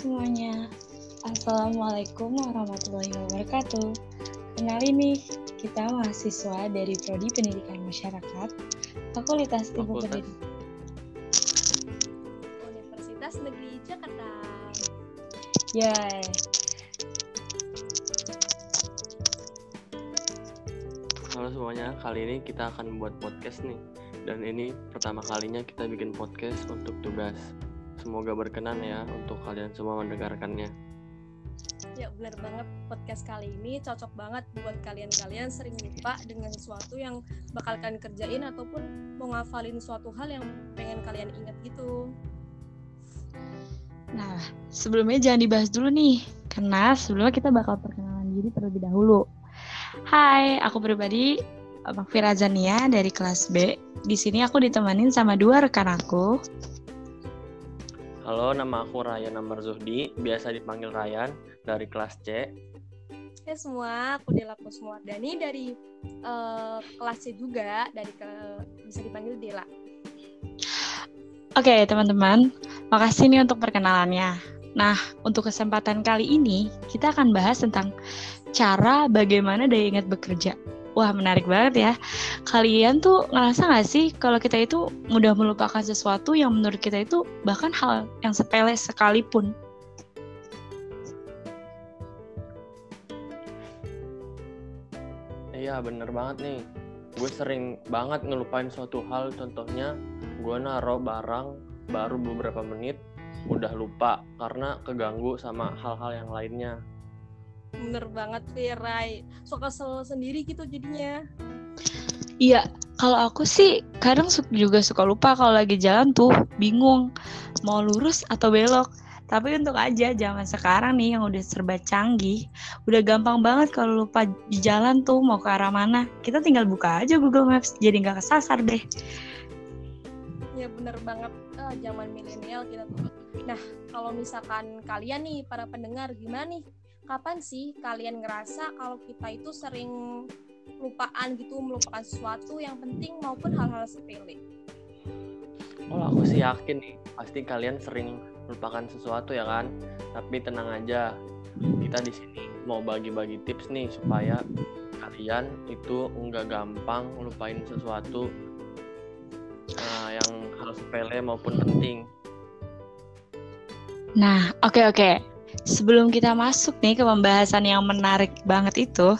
semuanya, Assalamualaikum warahmatullahi wabarakatuh. Kenalin nih, kita mahasiswa dari Prodi Pendidikan Masyarakat, Fakultas Ilmu. Pendidikan. Universitas Negeri Jakarta. Yay. Halo semuanya, kali ini kita akan membuat podcast nih. Dan ini pertama kalinya kita bikin podcast untuk tugas. Semoga berkenan ya untuk kalian semua mendengarkannya. Ya benar banget podcast kali ini cocok banget buat kalian-kalian sering lupa dengan sesuatu yang bakal kalian kerjain ataupun mau ngafalin suatu hal yang pengen kalian ingat gitu. Nah, sebelumnya jangan dibahas dulu nih, karena sebelumnya kita bakal perkenalan diri terlebih dahulu. Hai, aku pribadi Makfira Zania dari kelas B. Di sini aku ditemenin sama dua rekan aku. Halo, nama aku Ryan Amar Zuhdi, biasa dipanggil Ryan dari kelas C. Hai semua, aku Dela Kusmuardani dari eh, kelas C juga, dari ke bisa dipanggil Dela. Oke, teman-teman. Makasih nih untuk perkenalannya. Nah, untuk kesempatan kali ini, kita akan bahas tentang cara bagaimana daya ingat bekerja. Wah, menarik banget ya. Kalian tuh ngerasa nggak sih kalau kita itu mudah melupakan sesuatu yang menurut kita itu bahkan hal yang sepele sekalipun? Iya, bener banget nih. Gue sering banget ngelupain suatu hal, contohnya gue naro barang baru beberapa menit udah lupa karena keganggu sama hal-hal yang lainnya. Bener banget Firai, suka kesel sendiri gitu jadinya. Iya, kalau aku sih kadang juga suka lupa kalau lagi jalan tuh bingung mau lurus atau belok. Tapi untuk aja zaman sekarang nih yang udah serba canggih, udah gampang banget kalau lupa di jalan tuh mau ke arah mana. Kita tinggal buka aja Google Maps, jadi nggak kesasar deh. Ya bener banget eh, zaman milenial kita tuh. Nah kalau misalkan kalian nih para pendengar gimana nih? Kapan sih kalian ngerasa kalau kita itu sering lupaan gitu melupakan sesuatu yang penting maupun hal-hal sepele? Kalau aku sih yakin nih, pasti kalian sering melupakan sesuatu ya kan. Tapi tenang aja, kita di sini mau bagi-bagi tips nih supaya kalian itu nggak gampang lupain sesuatu nah, yang hal sepele maupun penting. Nah, oke oke. Sebelum kita masuk nih ke pembahasan yang menarik banget itu,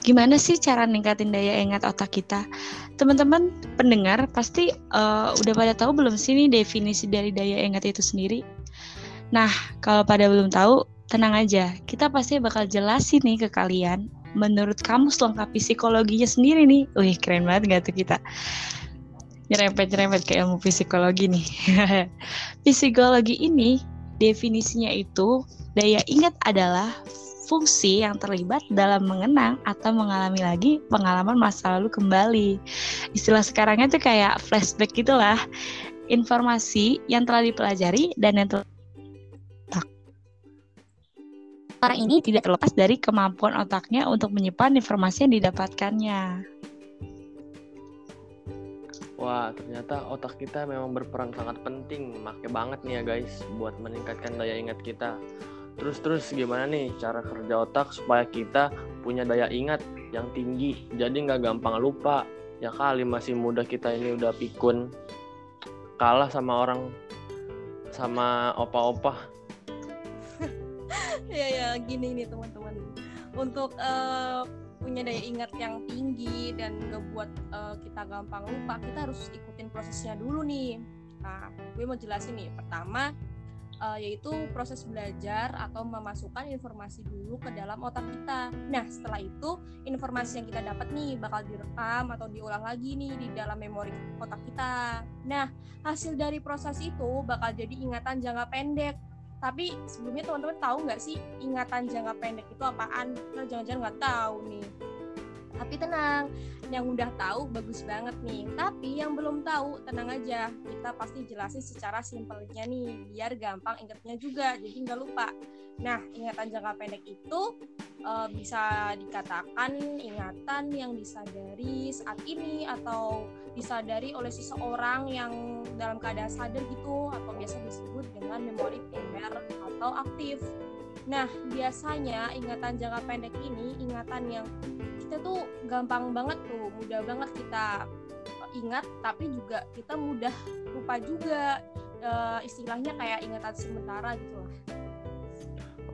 gimana sih cara ningkatin daya ingat otak kita? Teman-teman pendengar pasti eh, udah pada tahu belum sih nih definisi dari daya ingat itu sendiri? Nah, kalau pada belum tahu, tenang aja. Kita pasti bakal jelasin nih ke kalian. Menurut kamu lengkap psikologinya sendiri nih. Wih, keren banget gak tuh kita? Nyerempet-nyerempet ke ilmu psikologi nih. Psikologi ini definisinya itu daya ingat adalah fungsi yang terlibat dalam mengenang atau mengalami lagi pengalaman masa lalu kembali. Istilah sekarangnya tuh kayak flashback gitulah. Informasi yang telah dipelajari dan yang telah. Orang ini tidak terlepas dari kemampuan otaknya untuk menyimpan informasi yang didapatkannya. Wah, ternyata otak kita memang berperan sangat penting, make banget nih ya guys, buat meningkatkan daya ingat kita. Terus-terus gimana nih cara kerja otak supaya kita punya daya ingat yang tinggi, jadi nggak gampang lupa. Ya kali masih muda kita ini udah pikun, kalah sama orang, sama opa-opa. ya ya gini nih teman-teman. Untuk eh, punya daya ingat yang tinggi dan ngebuat eh, kita gampang lupa, kita harus ikutin prosesnya dulu nih. Nah, gue mau jelasin nih. Pertama, eh, yaitu proses belajar atau memasukkan informasi dulu ke dalam otak kita. Nah, setelah itu informasi yang kita dapat nih bakal direkam atau diulang lagi nih di dalam memori otak kita. Nah, hasil dari proses itu bakal jadi ingatan jangka pendek. Tapi sebelumnya teman-teman tahu nggak sih ingatan jangka pendek itu apaan? Nah, jangan-jangan nggak tahu nih. Tapi tenang, yang udah tahu bagus banget nih. Tapi yang belum tahu tenang aja, kita pasti jelasin secara simpelnya nih, biar gampang ingetnya juga, jadi nggak lupa. Nah, ingatan jangka pendek itu uh, bisa dikatakan ingatan yang disadari saat ini atau disadari oleh seseorang yang dalam keadaan sadar gitu atau biasa disebut dengan memori primer atau aktif. Nah, biasanya ingatan jangka pendek ini ingatan yang kita tuh gampang banget tuh, mudah banget kita eh, ingat, tapi juga kita mudah lupa juga. E, istilahnya kayak ingatan sementara gitu lah.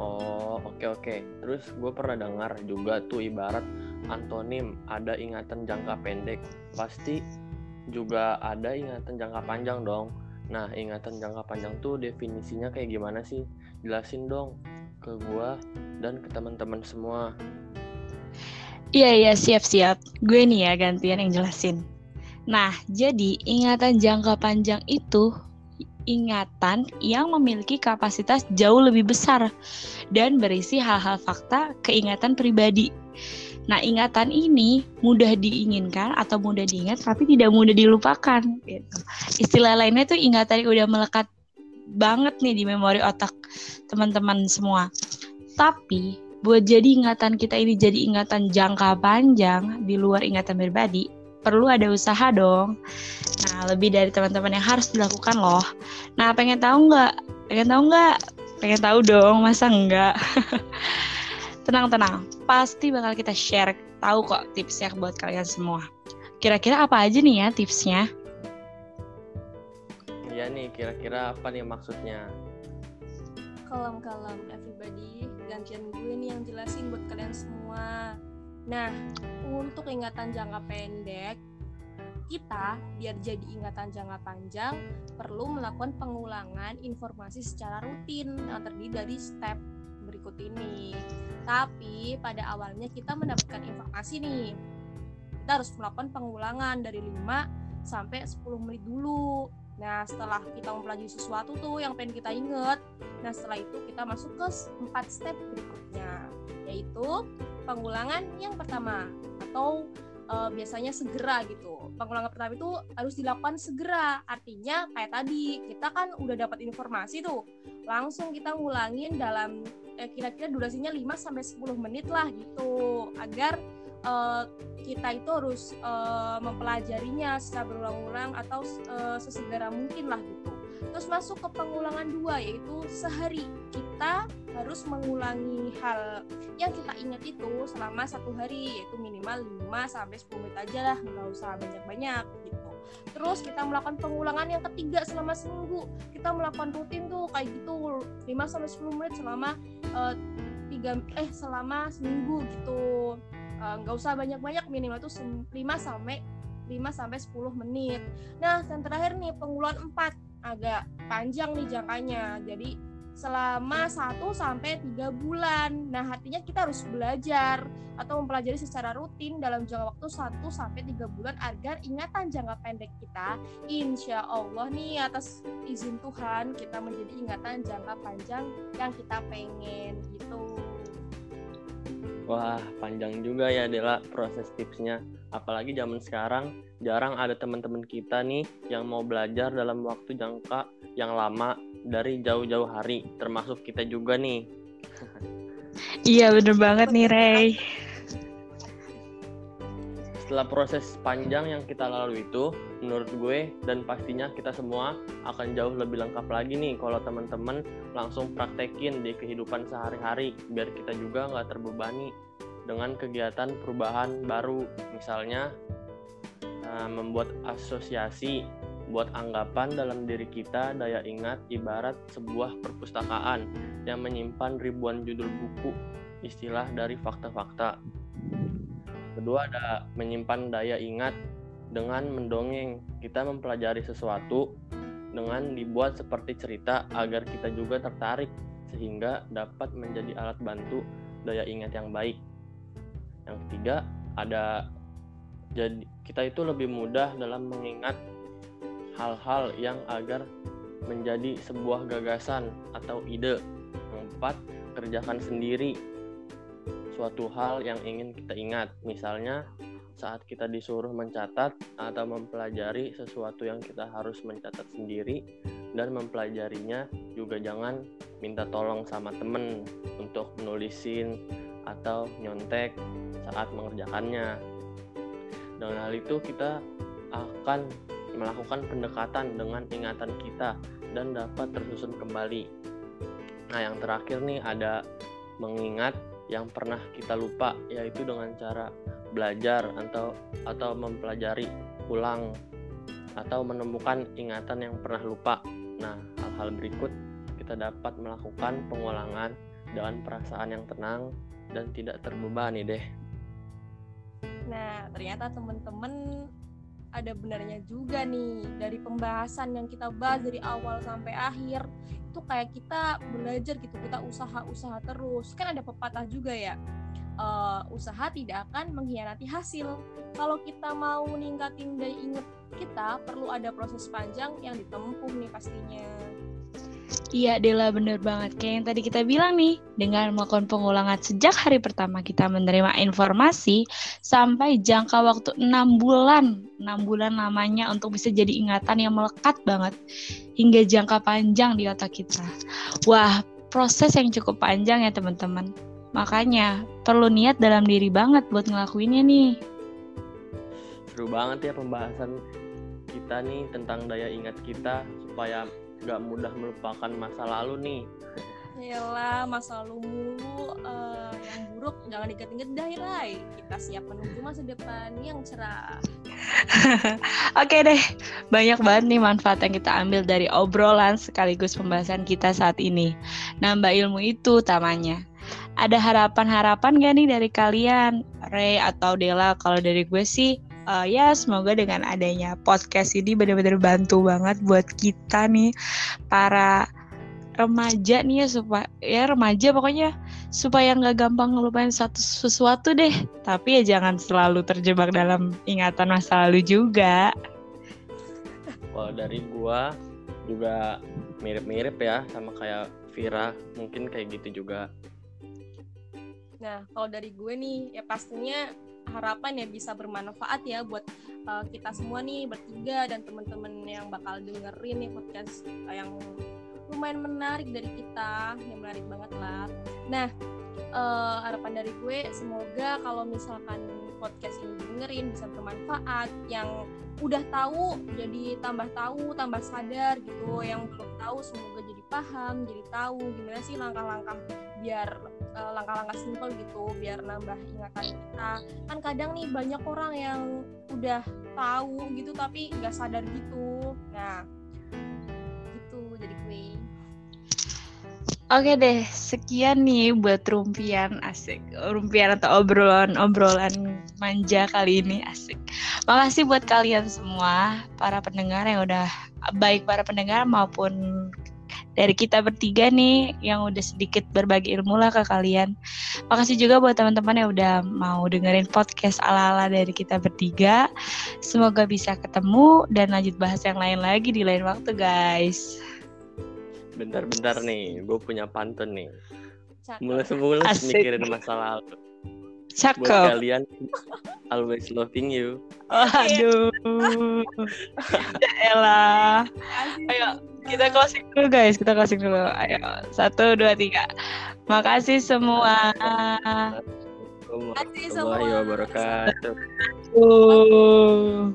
Oh, oke okay, oke. Okay. Terus gue pernah dengar juga tuh ibarat antonim ada ingatan jangka pendek. Pasti juga ada ingatan jangka panjang dong. Nah, ingatan jangka panjang tuh definisinya kayak gimana sih? Jelasin dong ke gue dan ke teman-teman semua. Iya iya siap siap. Gue nih ya gantian yang jelasin. Nah, jadi ingatan jangka panjang itu ingatan yang memiliki kapasitas jauh lebih besar dan berisi hal-hal fakta keingatan pribadi. Nah, ingatan ini mudah diinginkan atau mudah diingat tapi tidak mudah dilupakan gitu. Istilah lainnya tuh ingatan yang udah melekat banget nih di memori otak teman-teman semua. Tapi buat jadi ingatan kita ini jadi ingatan jangka panjang di luar ingatan pribadi, perlu ada usaha dong. Nah, lebih dari teman-teman yang harus dilakukan loh. Nah, pengen tahu nggak? Pengen tahu nggak? Pengen tahu dong, masa enggak? Tenang-tenang, pasti bakal kita share tahu kok tipsnya buat kalian semua. Kira-kira apa aja nih ya tipsnya? Nih, kira-kira apa nih maksudnya? Kalem-kalem everybody gantian gue nih yang jelasin buat kalian semua. Nah, untuk ingatan jangka pendek, kita biar jadi ingatan jangka panjang perlu melakukan pengulangan informasi secara rutin yang terdiri dari step berikut ini. Tapi pada awalnya kita mendapatkan informasi nih. Kita harus melakukan pengulangan dari 5 sampai 10 menit dulu. Nah, setelah kita mempelajari sesuatu tuh yang pengen kita inget, nah setelah itu kita masuk ke empat step berikutnya, yaitu pengulangan yang pertama atau e, biasanya segera gitu. Pengulangan pertama itu harus dilakukan segera, artinya kayak tadi kita kan udah dapat informasi tuh, langsung kita ngulangin dalam eh, kira-kira durasinya 5 sampai 10 menit lah gitu, agar uh, kita itu harus uh, mempelajarinya secara berulang-ulang atau uh, sesegera mungkin lah gitu. Terus masuk ke pengulangan dua yaitu sehari kita harus mengulangi hal yang kita ingat itu selama satu hari yaitu minimal 5 sampai 10 menit aja lah nggak usah banyak-banyak gitu. Terus kita melakukan pengulangan yang ketiga selama seminggu. Kita melakukan rutin tuh kayak gitu 5 sampai 10 menit selama uh, tiga eh selama seminggu gitu nggak uh, usah banyak-banyak minimal tuh 5 sampai 5 sampai 10 menit. Nah, yang terakhir nih pengulangan 4 agak panjang nih jangkanya. Jadi selama 1 sampai 3 bulan. Nah, artinya kita harus belajar atau mempelajari secara rutin dalam jangka waktu 1 sampai 3 bulan agar ingatan jangka pendek kita insya Allah nih atas izin Tuhan kita menjadi ingatan jangka panjang yang kita pengen gitu. Wah, panjang juga ya Dela proses tipsnya. Apalagi zaman sekarang jarang ada teman-teman kita nih yang mau belajar dalam waktu jangka yang lama dari jauh-jauh hari, termasuk kita juga nih. Iya, bener banget nih, Ray. Setelah proses panjang yang kita lalui itu, menurut gue dan pastinya kita semua akan jauh lebih lengkap lagi nih kalau teman-teman langsung praktekin di kehidupan sehari-hari biar kita juga nggak terbebani dengan kegiatan perubahan baru. Misalnya uh, membuat asosiasi buat anggapan dalam diri kita daya ingat ibarat sebuah perpustakaan yang menyimpan ribuan judul buku istilah dari fakta-fakta Kedua ada menyimpan daya ingat dengan mendongeng. Kita mempelajari sesuatu dengan dibuat seperti cerita agar kita juga tertarik sehingga dapat menjadi alat bantu daya ingat yang baik. Yang ketiga ada jadi kita itu lebih mudah dalam mengingat hal-hal yang agar menjadi sebuah gagasan atau ide. Yang empat, kerjakan sendiri suatu hal yang ingin kita ingat. Misalnya, saat kita disuruh mencatat atau mempelajari sesuatu yang kita harus mencatat sendiri dan mempelajarinya juga jangan minta tolong sama temen untuk menulisin atau nyontek saat mengerjakannya. Dengan hal itu kita akan melakukan pendekatan dengan ingatan kita dan dapat tersusun kembali. Nah, yang terakhir nih ada mengingat yang pernah kita lupa yaitu dengan cara belajar atau atau mempelajari ulang atau menemukan ingatan yang pernah lupa. Nah, hal-hal berikut kita dapat melakukan pengulangan dengan perasaan yang tenang dan tidak terbebani deh. Nah, ternyata teman-teman ada benarnya juga nih dari pembahasan yang kita bahas dari awal sampai akhir itu kayak kita belajar gitu kita usaha-usaha terus kan ada pepatah juga ya uh, usaha tidak akan mengkhianati hasil. Kalau kita mau ningkatin daya ingat kita, perlu ada proses panjang yang ditempuh nih pastinya. Iya Dela bener banget. Kayak yang tadi kita bilang nih dengan melakukan pengulangan sejak hari pertama kita menerima informasi sampai jangka waktu 6 bulan 6 bulan lamanya untuk bisa jadi ingatan yang melekat banget hingga jangka panjang di otak kita. Wah proses yang cukup panjang ya teman-teman. Makanya perlu niat dalam diri banget buat ngelakuinnya nih. Seru banget ya pembahasan kita nih tentang daya ingat kita supaya gak mudah melupakan masa lalu nih. Yalah, masa lalu mulu uh, yang buruk jangan diinget-inget dah Rai. Kita siap menuju masa depan yang cerah. Oke deh, banyak banget nih manfaat yang kita ambil dari obrolan sekaligus pembahasan kita saat ini. Nambah ilmu itu utamanya ada harapan-harapan gak nih dari kalian, Ray atau Dela? Kalau dari gue sih, uh, ya semoga dengan adanya podcast ini benar-benar bantu banget buat kita nih para remaja nih ya supaya ya remaja pokoknya supaya nggak gampang ngelupain satu sesuatu deh. Tapi ya jangan selalu terjebak dalam ingatan masa lalu juga. Kalau dari gua juga mirip-mirip ya sama kayak Vira mungkin kayak gitu juga. Nah, kalau dari gue nih, ya pastinya harapan ya bisa bermanfaat ya buat uh, kita semua nih bertiga dan teman-teman yang bakal dengerin nih podcast yang lumayan menarik dari kita, yang menarik banget lah. Nah, uh, harapan dari gue semoga kalau misalkan podcast ini dengerin bisa bermanfaat, yang udah tahu jadi tambah tahu, tambah sadar gitu, yang belum tahu semoga jadi paham, jadi tahu gimana sih langkah-langkah biar uh, langkah-langkah simpel gitu biar nambah ingatan kita. Kan kadang nih banyak orang yang udah tahu gitu tapi nggak sadar gitu. Nah Oke deh, sekian nih buat rumpian asik. Rumpian atau obrolan-obrolan manja kali ini asik. Makasih buat kalian semua, para pendengar yang udah baik para pendengar maupun dari kita bertiga nih yang udah sedikit berbagi ilmu lah ke kalian. Makasih juga buat teman-teman yang udah mau dengerin podcast ala-ala dari kita bertiga. Semoga bisa ketemu dan lanjut bahas yang lain lagi di lain waktu guys. Bentar-bentar nih, gue punya pantun nih. Mulai-mulai mikirin masa lalu. Cakep. Buat kalian, always loving you. Oh, aduh. Elah. Ayo, kita closing dulu guys kita closing dulu ayo satu dua tiga makasih semua makasih semua wabarakatuh uh.